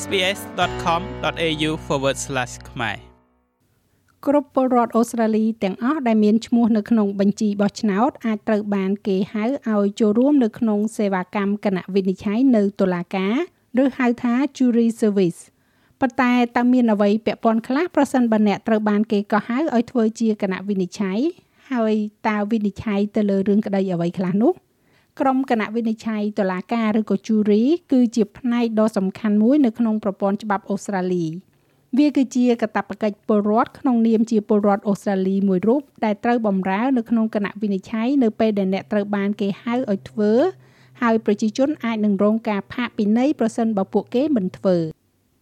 sbs.com.au/ ខ្មែរគ្រប់ពលរដ្ឋអូស្ត្រាលីទាំងអស់ដែលមានឈ្មោះនៅក្នុងបញ្ជីបោះឆ្នោតអាចត្រូវបានគេហៅឲ្យចូលរួមនៅក្នុងសេវាកម្មគណៈវិនិច្ឆ័យនៅតុលាការឬហៅថា jury service ប៉ុន្តែតើមានអ្វីពាក់ព័ន្ធខ្លះប្រសិនបើអ្នកត្រូវបានគេកោះហៅឲ្យធ្វើជាគណៈវិនិច្ឆ័យហើយតើវិនិច្ឆ័យទៅលើរឿងក្តីអ្វីខ្លះនោះ ក្រុមគណៈវិនិច្ឆ័យតុលាការឬក៏ jury គឺជាផ្នែកដ៏សំខាន់មួយនៅក្នុងប្រព័ន្ធច្បាប់អូស្ត្រាលីវាគឺជាកាតព្វកិច្ចពលរដ្ឋក្នុងនាមជាពលរដ្ឋអូស្ត្រាលីមួយរូបដែលត្រូវបម្រើនៅក្នុងគណៈវិនិច្ឆ័យនៅពេលដែលអ្នកត្រូវបានគេហៅឲ្យធ្វើហើយប្រជាជនអាចនឹងរងការផាកពិន័យប្រសិនបើពួកគេមិនធ្វើ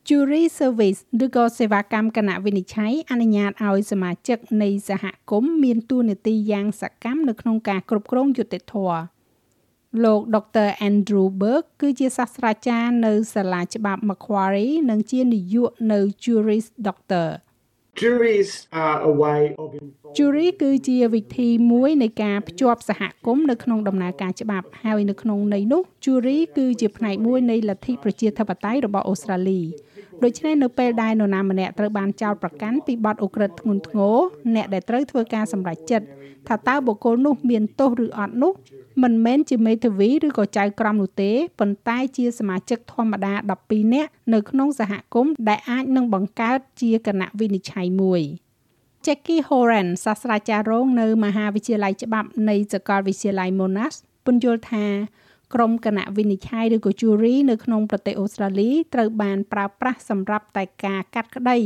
Jury Service ឬក៏សេវាកម្មគណៈវិនិច្ឆ័យអនុញ្ញាតឲ្យសមាជិកនៃសហគមន៍មានតួនាទីយ៉ាងសកម្មនៅក្នុងការគ្រប់គ្រងយុត្តិធម៌ លោក Dr. Andrew Burke គឺជាសាស្ត្រាចារ្យនៅសាលាច្បាប់ Macquarie និងជានាយកនៅ Juris Doctor Juries are a way of Jury គឺជាវិធីមួយនៃការភ្ជាប់សហគមន៍នៅក្នុងដំណើរការច្បាប់ហើយនៅក្នុងន័យនោះ Jury គឺជាផ្នែកមួយនៃលទ្ធិប្រជាធិបតេយ្យរបស់អូស្ត្រាលី ដូច្នេះនៅពេលដែលនរណាម្នាក់ត្រូវបានចោទប្រកាន់ពីបទឧក្រិដ្ឋធ្ងន់ធ្ងរអ្នកដែលត្រូវធ្វើការសម្រេចចិត្តថាតើបុគ្គលនោះមានទោសឬអត់នោះមិនមែនជាមេធាវីឬក៏ចៅក្រមនោះទេប៉ុន្តែជាសមាជិកធម្មតា12នាក់នៅក្នុងសហគមន៍ដែលអាចនឹងបង្កើតជាគណៈវិនិច្ឆ័យមួយ Jackie Horan សាស្ត្រាចារ្យរងនៅមហាវិទ្យាល័យច្បាប់នៃសាកលវិទ្យាល័យ Monash ពន្យល់ថា ក្រុមគណៈវិនិច្ឆ័យឬក៏ jury នៅក្នុងប្រទេសអូស្ត្រាលីត្រូវបានប្រើប្រាស់សម្រាប់តែការកាត់ក្តី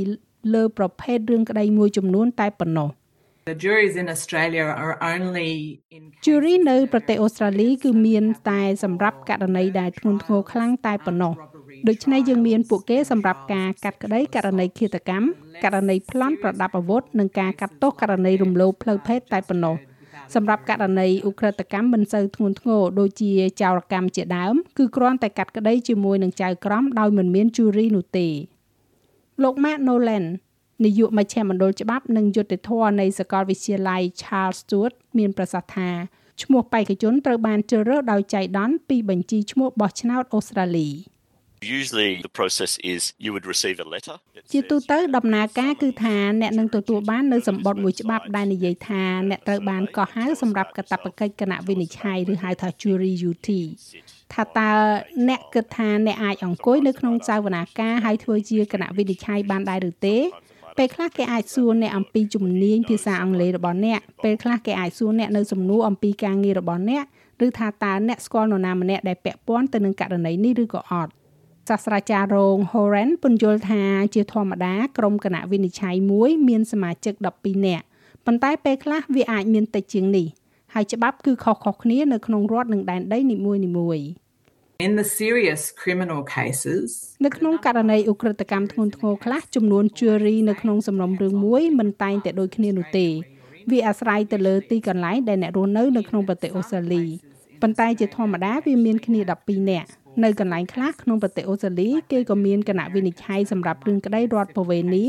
លើប្រភេទរឿងក្តីមួយចំនួនតែប៉ុណ្ណោះ។ The juries in Australia are only in jury នៅប្រទេសអូស្ត្រាលីគឺមានតែសម្រាប់ករណីដែលធ្ងន់ធ្ងរខ្លាំងតែប៉ុណ្ណោះដូច្នេះយើងមានពួកគេសម្រាប់ការកាត់ក្តីករណីឃាតកម្មករណីប្លន់ប្រដាប់អាវុធនិងការកាត់ទោសករណីរំលោភផ្លូវភេទតែប៉ុណ្ណោះ សម្រាប់ករណីឧក្រិដ្ឋកម្មមិនសូវធ្ងន់ធ្ងរដូចជាចោរកម្មជាដើមគឺគ្រាន់តែកាត់ក្តីជាមួយនឹងចៅក្រមដោយមិនមាន jury នោះទេលោក Matt Nolan នាយកមជ្ឈមណ្ឌលច្បាប់និងយុត្តិធម៌នៃសាកលវិទ្យាល័យ Charles Sturt មានប្រសាសន៍ថាឈ្មោះបេក្ខជនត្រូវបានជ្រើសរើសដោយចៃដន្យពីបញ្ជីឈ្មោះបោះឆ្នោតអូស្ត្រាលី Usually the process is you would receive a letter ជាទូទៅដំណើរការគឺថាអ្នកនឹងទទួលបាននៅសម្បត្តិមួយច្បាប់ដែលនិយាយថាអ្នកត្រូវបានកោះហៅសម្រាប់កាតព្វកិច្ចគណៈវិនិច្ឆ័យឬហៅថា jury duty ថាតើអ្នកគិតថាអ្នកអាចអង្គុយនៅក្នុងសាវនាការហើយធ្វើជាគណៈវិនិច្ឆ័យបានដែរឬទេពេលខ្លះគេអាចសួរអ្នកអំពីជំនាញភាសាអង់គ្លេសរបស់អ្នកពេលខ្លះគេអាចសួរអ្នកនៅសំណួរអំពីការងាររបស់អ្នកឬថាតើអ្នកស្គាល់នរណាម្នាក់ដែលពាក់ព័ន្ធទៅនឹងករណីនេះឬក៏អត់ សាស្ត្រាចារ្យរង Horan ពន្យល់ថាជាធម្មតាក្រុមគណៈវិនិច្ឆ័យមួយមានសមាជិក12នាក់ប៉ុន្តែពេលខ្លះវាអាចមានតិចជាងនេះហើយច្បាប់គឺខុសៗគ្នានៅក្នុងរដ្ឋនិងដែនដីនីមួយៗ In the serious criminal cases នៅក្នុងករណីឧក្រិដ្ឋកម្មធ្ងន់ធ្ងរខ្លះចំនួន jury នៅក្នុងសំណុំរឿងមួយមិនតែងតែដូចគ្នានោះទេ វាអាស្រ័យទៅលើទីកន្លែងដែលអ្នករស់នៅនៅក្នុងប្រទេសអូស្ត្រាលីប៉ុន្តែជាធម្មតាវាមានគ្នា12នាក់ នៅកន្លែងខ្លះក្នុងប្រទេសអូស្ត្រាលីគេក៏មានគណៈវិនិច្ឆ័យសម្រាប់រឿងក្តីរដ្ឋប្រវេណី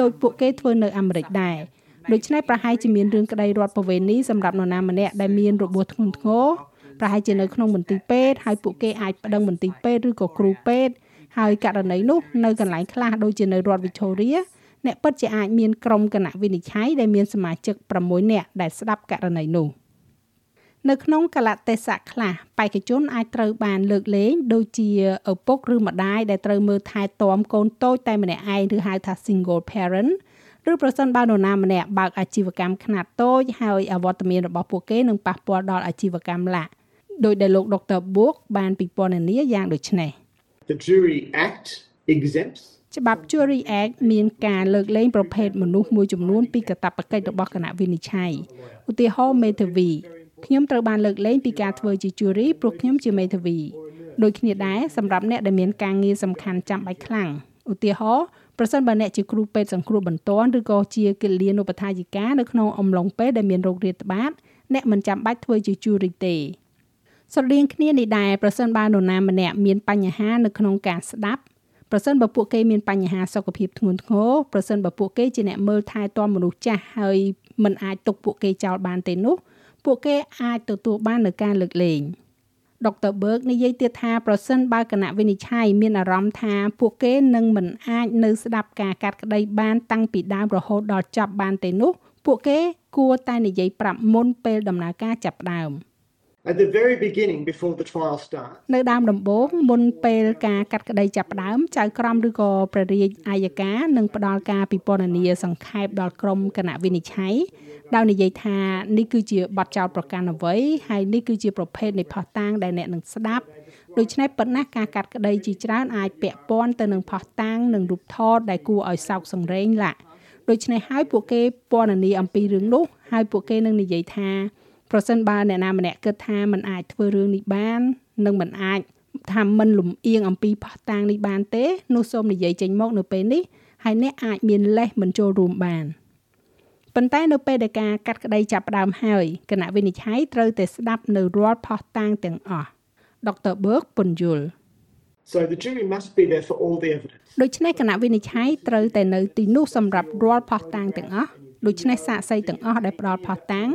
ដោយពួកគេធ្វើនៅអាមេរិកដែរដូច្នេះប្រហែលជាមានរឿងក្តីរដ្ឋប្រវេណីសម្រាប់នរណាម្នាក់ដែលមានរបួសធ្ងន់ធ្ងរប្រហែលជានៅក្នុងមន្ទីរពេទ្យហើយពួកគេអាចប្តឹងមន្ទីរពេទ្យឬក៏គ្រូពេទ្យហើយករណីនោះនៅកន្លែងខ្លះដូចជានៅរដ្ឋ Victoria អ្នកពិតជាអាចមានក្រុមគណៈវិនិច្ឆ័យដែលមានសមាជិក6នាក់ដែលស្ដាប់ករណីនោះ នៅក្នុងកលៈទេសៈខ្លះបេក្ខជនអាចត្រូវបានលើកលែងដូចជាឪពុកឬម្ដាយដែលត្រូវមើលថែទាំកូនតូចតែម្នាក់ឯងឬហៅថា single parent ឬប្រសិនបើនរណាម្នាក់បើកអាជីវកម្មខ្នាតតូចហើយអវត្តមានរបស់ពួកគេនឹងប៉ះពាល់ដល់អាជីវកម្មឡាដោយដែលលោកដុកទ័របួកបានពិពណ៌នាយ៉ាងដូចនេះ The Jury Act exempts ច្បាប់ Jury Act មានការលើកលែងប្រភេទមនុស្សមួយចំនួនពីកាតព្វកិច្ចរបស់គណៈវិនិច្ឆ័យឧទាហរណ៍មេធាវី ខ្ញុំត្រូវបានលើកលែងពីការធ្វើជា jury ព្រោះខ្ញុំជាមេធាវីដូចគ្នាដែរសម្រាប់អ្នកដែលមានការងារសំខាន់ចាំបាច់ខ្លាំងឧទាហរណ៍ប្រសិនបើអ្នកជាគ្រូពេទ្យសង្គ្រោះបន្ទាន់ឬក៏ជាគិលានុបដ្ឋាយិកានៅក្នុងអំឡុងពេលដែលមានរោគរាតត្បាតអ្នកមិនចាំបាច់ធ្វើជា jury ទេស្រដៀងគ្នានេះដែរប្រសិនបើនរណាម្នាក់មានបញ្ហានៅក្នុងការស្ដាប់ប្រសិនបើពួកគេមានបញ្ហាសុខភាពធ្ងន់ធ្ងរប្រសិនបើពួកគេជាអ្នកមើលថែទាំមនុស្សចាស់ហើយមិនអាចទុកពួកគេចោលបានទេនោះ ពួកគេអាចទទួលបាននូវការលើកលែងដុកទ័រ Berg និយាយទៀតថាប្រសិនបើគណៈវិនិច្ឆ័យមានអារម្មណ៍ថាពួកគេនឹងមិនអាចនៅស្ដាប់ការកាត់ក្តីបានតាំងពីដើមរហូតដល់ចប់បានទេនោះ ពួកគេគួរតែនិយាយប្រាប់មុនពេលដំណើរការចាប់ផ្ដើម At the very beginning, before the trial starts, នៅដើមដំបូងមុនពេលការកាត់ក្តីចាប់ផ្ដើមចៅក្រមឬក៏ព្រះរាជអាយកានឹងផ្ដល់ការពិពណ៌នាសង្ខេបដល់ក្រុមគណៈវិនិច្ឆ័យដោយនិយាយថានេះគឺជាបទចោទប្រកាន់អ្វីហើយនេះគឺជាប្រភេទនៃផុសតាងដែលអ្នកនឹងស្ដាប់ដូច្នេះប៉ុណ្ណាការកាត់ក្តីជាច្រើនអាចពាក់ព័ន្ធទៅនឹងផុសតាងនិងរូបថតដែលគួរឲ្យសោកសង្រេងឡាក់ដូច្នេះហើយពួកគេពណ៌នាអំពីរឿងនោះហើយពួកគេនឹងនិយាយថា ប្រសិនបើអ្នកណាម្នាក់គិតថាมันអាចធ្វើរឿងនេះបាននិងมันអាចថាមិនលំអៀងអំពីផុសតាងនេះបានទេនោះសូមនិយាយចេញមកនៅពេលនេះហើយអ្នកអាចមានលេសមិនចូលរួមបានប៉ុន្តែនៅពេលដែលការកាត់ក្តីចាប់ផ្ដើមហើយគណៈវិនិច្ឆ័យត្រូវតែស្ដាប់នៅរាល់ផុសតាងទាំងអស់ដុកទ័រ Berg ពន្យល់ so the jury must be there for all the evidence. ដូច្នេះគណៈវិនិច្ឆ័យត្រូវតែនៅទីនោះសម្រាប់រាល់ផុសតាងទាំងអស់ដូច្នេះសាកសីទាំងអស់ដែលផ្ដល់ផុសតាង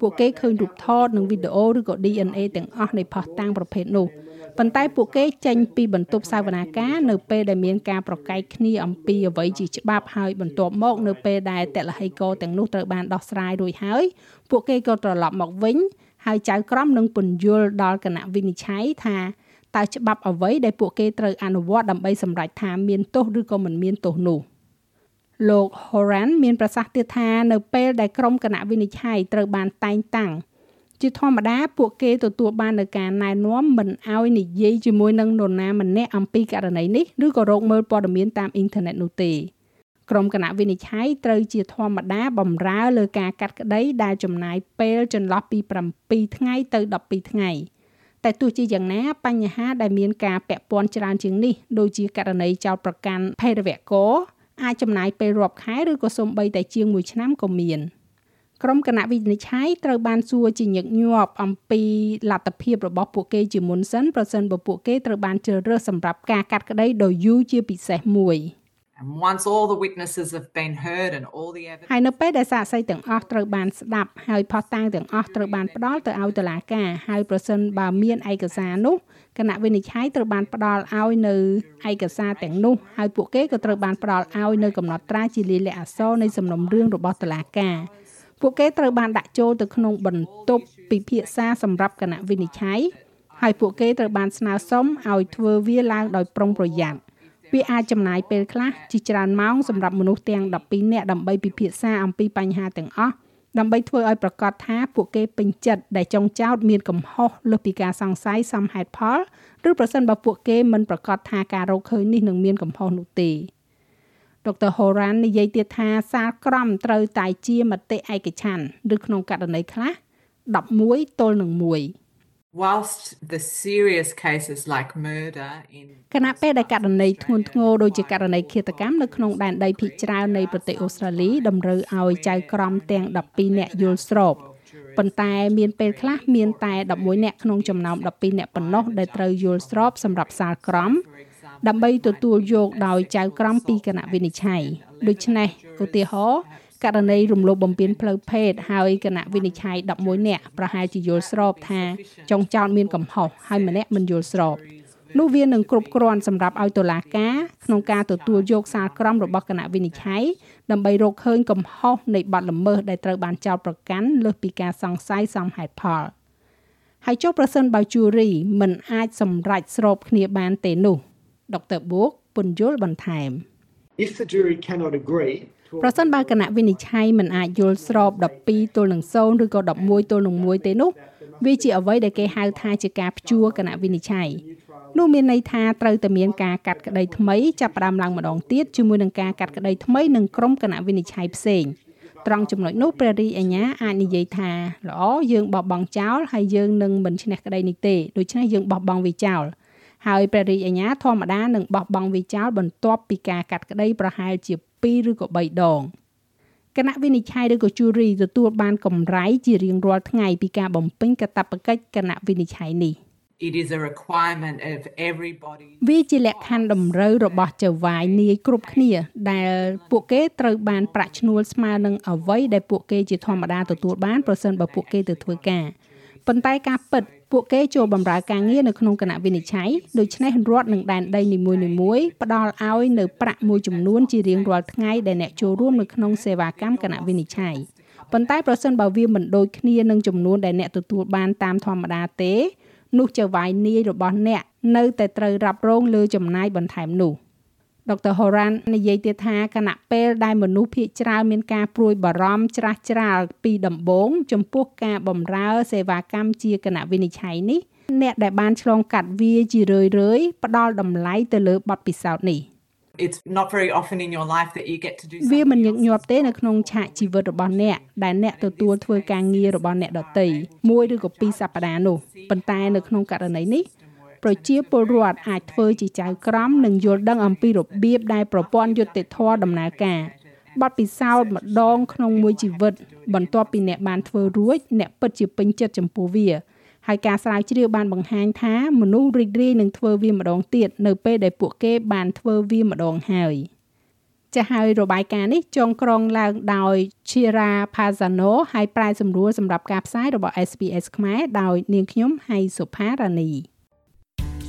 ពួកគេឃើញរូបថតនិងវីដេអូឬក៏ DNA ទាំងអស់នៃផុសតាំងប្រភេទនោះប៉ុន្តែពួកគេចេញពីបន្ទប់សវនាការនៅពេលដែលមានការប្រកែកគ្នាអំពីអ្វីជាច្បាប់ហើយបន្ទាប់មកនៅពេលដែលតលហីកទាំងនោះត្រូវបានដោះស្រាយរួចហើយពួកគេក៏ត្រឡប់មកវិញហើយចៅក្រមនឹងពន្យល់ដល់គណៈវិនិច្ឆ័យថាតើច្បាប់អ្វីដែលពួកគេត្រូវអនុវត្តដើម្បីសម្រេចថាមានទោសឬក៏មិនមានទោសនោះ លោក Horan មានប្រសាសន៍ទៀតថានៅពេលដែលក្រុមគណៈវិនិច្ឆ័យត្រូវបានតែងតាំងជាធម្មតាពួកគេទទួលបាននៅការណែនាំមិនឲ្យនិយាយជាមួយនឹងនរណាម្នាក់អំពីករណីនេះឬក៏រកមើលព័ត៌មានតាមអ៊ីនធឺណិតនោះទេក្រុមគណៈវិនិច្ឆ័យត្រូវជាធម្មតាបំរើលើការកាត់ក្តីដែលចំណាយពេលចន្លោះពី7ថ្ងៃទៅ12ថ្ងៃតែទោះជាយ៉ាងណាបញ្ហាដែលមានការពាក់ព័ន្ធច្រើនជាងនេះដូចជាករណីចោតប្រកាន់ភេរវករ អាចចំណាយពេលរាប់ខែឬក៏សូម្បីតែជាង1ឆ្នាំក៏មានក្រុមគណៈវិនិច្ឆ័យត្រូវបានសួរជាញឹកញាប់អំពីលទ្ធភាពរបស់ពួកគេជាមុនសិនប្រសិនបើពួកគេត្រូវបានជ្រើសរើសសម្រាប់ការកាត់ក្តីដ៏យូរជាពិសេសមួយ And once all the witnesses have been heard and all the evidence ហើយនៅពេលដែលសាកសីទាំងអស់ត្រូវបានស្ដាប់ហើយផុសតាងទាំងអស់ត្រូវបានផ្ដល់ទៅឲ្យតុលាការហើយប្រសិនបើមានឯកសារនោះគណៈវិនិច្ឆ័យត្រូវបានផ្ដល់ឲ្យនៅឯកសារទាំងនោះហើយពួកគេក៏ត្រូវបានផ្ដល់ឲ្យនៅកំណត់ត្រាជាលាយលក្ខណ៍អក្សរនៃសំណុំរឿងរបស់តុលាការពួកគេត្រូវបានដាក់ចូលទៅក្នុងបន្ទប់ពិភាក្សាសម្រាប់គណៈវិនិច្ឆ័យហើយពួកគេត្រូវបានស្នើសុំឲ្យធ្វើវាឡើងដោយប្រុងប្រយ័ត្ន វាអាចចំណាយពេលខ្លះជាច្រើនម៉ោងសម្រាប់មនុស្សទាំង12នាក់ដើម្បីពិភាក្សាអំពីបញ្ហាទាំងអស់ដើម្បីធ្វើឲ្យប្រកាសថាពួកគេពេញចិត្តដែលចុងចោតមានកំហុសលើសពីការសង្ស័យសមហេតុផលឬប្រសិនបើពួកគេមិនប្រកាសថាការរកឃើញនេះនឹងមានកំហុសនោះទេដុកទ័រ Horan និយាយទៀតថាសាលក្រមត្រូវតែជាមតិឯកច្ឆ័ន្ទឬក្នុងករណីខ្លះ11ទល់នឹង1 whilst the serious cases like murder in គណៈពេលដែលករណីធ្ងន់ធ្ងរដូចជាករណីឃាតកម្មនៅក្នុងដែនដីភាគច្រើននៃប្រទេសអូស្ត្រាលីតម្រូវឲ្យចៅក្រមទាំង12នាក់យល់ស្របប៉ុន្តែមានពេលខ្លះមានតែ11នាក់ក្នុងចំណោម12នាក់ប៉ុណ្ណោះដែលត្រូវយល់ស្របសម្រាប់សាលក្រមដើម្បីទទួលយកដោយចៅក្រមពីគណៈវិនិច្ឆ័យដូច្នេះឧទាហរណ៍ ករណីរំលោភបំពានផ្លូវភេទហើយគណៈវិនិច្ឆ័យ11នាក់ប្រហែលជាយល់ស្របថាចុងចោតមានកំហុសហើយម្នាក់មិនយល់ស្របនោះវានឹងគ្រប់គ្រាន់សម្រាប់ឲ្យតុលាការក្នុងការទទួលយកសារក្រមរបស់គណៈវិនិច្ឆ័យដើម្បីរកឃើញកំហុសនៃបទល្មើសដែលត្រូវបានចោទប្រកាន់លើសពីការសង្ស័យសមហេតុផលហើយចុះប្រសិនបើជូរីមិនអាចសម្រេចស្របគ្នាបានទេនោះដុកទ័របូកពន្យល់បន្ថែម If the jury cannot agree, ប្រសិនបើគណៈវិនិច្ឆ័យមិនអាចយល់ស្រប12ទល់នឹង0ឬក៏11ទល់នឹង1ទេនោះវាជាអ្វីដែលគេហៅថាជាការព្យួរគណៈវិនិច្ឆ័យនោះមានន័យថាត្រូវតែមានការកាត់ក្តីថ្មីចាប់ផ្ដើមឡើងម្ដងទៀតជាមួយនឹងការកាត់ក្តីថ្មីនឹងក្រុមគណៈវិនិច្ឆ័យផ្សេងត្រង់ចំណុចនោះព្រះរាជអាជ្ញាអាចនិយាយថាល្អយើងបោះបង់ចោលហើយយើងនឹងមិនឈ្នះក្តីនេះទេដូច្នេះយើងបោះបង់វាចោលហើយព្រះរាជអាជ្ញាធម្មតានឹងបោះបង់វាចោលបន្ទាប់ពីការកាត់ក្តីប្រហែលជា 2ឬក៏3ដងគណៈវិនិច្ឆ័យឬក៏ជូរីទទួលបានកម្រៃជារៀងរាល់ថ្ងៃពីការបំពេញកាតព្វកិច្ចគណៈវិនិច្ឆ័យនេះ it is a requirement of everybody វាជាលក្ខខណ្ឌតម្រូវរបស់ចៅហ្វាយនាយគ្រប់គ្នា ដែលពួកគេត្រូវបានប្រាក់ឈ្នួលស្មើនឹងអ្វីដែលពួកគេជាធម្មតាទទួលបានប្រសិនបើពួកគេទៅធ្វើការ ប៉ុន្តែការពិតពួកគេចូលបម្រើការងារនៅក្នុងគណៈវិនិច្ឆ័យដូច្នេះរដ្ឋនិងដែនដីនីមួយៗផ្ដល់ឲ្យនៅប្រាក់មួយចំនួនជារៀងរាល់ថ្ងៃដែលអ្នកចូលរួមនៅក្នុងសេវាកម្មគណៈវិនិច្ឆ័យប៉ុន្តែប្រសិនបើវាមិនដូចគ្នានឹងចំនួនដែលអ្នកទទួលបានតាមធម្មតាទេនោះចៅហ្វាយនាយរបស់អ្នកនៅតែត្រូវរ៉ាប់រងលើចំណាយបន្ថែមនោះ ដុកទ័រ Horan និយាយទៀតថាគណៈពេលដែលមនុស្សភាគច្រើនមានការព្រួយបារម្ភច្រាស់ច្រាលពីដំបូងចំពោះការបម្រើសេវាកម្មជាគណៈវិនិច្ឆ័យនេះអ្នកដែលបានឆ្លងកាត់វាជារឿយៗផ្ដល់តម្លៃទៅលើបទពិសោធន៍នេះ It's not very often in your life that you get to do វាមិនញឹក something ញាប់ទេនៅក្នុងឆាកជីវិតរបស់អ្នកដែលអ្នកទទួលធ្វើការងាររបស់អ្នកដទៃមួយឬក៏ពីរសប្តាហ៍នោះប៉ុន្តែនៅក្នុងករណីនេះ ប្រជាពលរដ្ឋអាចធ្វើជាចៅក្រមនិងយល់ដឹងអំពីរបៀបដែលប្រព័ន្ធយុត្តិធម៌ដំណើរការបទពិសោធន៍ម្ដងក្នុងមួយជីវិត បន្ទាប់ពីអ្នកបានធ្វើរួចអ្នកពិតជាពេញចិត្តចំពោះវាហើយការស្រាវជ្រាវបានបង្ហាញថាមនុស្សរីករាយនឹងធ្វើវាម្ដងទៀតនៅពេលដែលពួកគេបានធ្វើវាម្ដងហើយចាស់ហើយរបាយការណ៍នេះចងក្រងឡើងដោយ Chira Pazano ហើយប្រែសម្រួលសម្រាប់ការផ្សាយរបស់ SPS ខ្មែរដោយនាងខ្ញុំហៃសុផារ៉ានី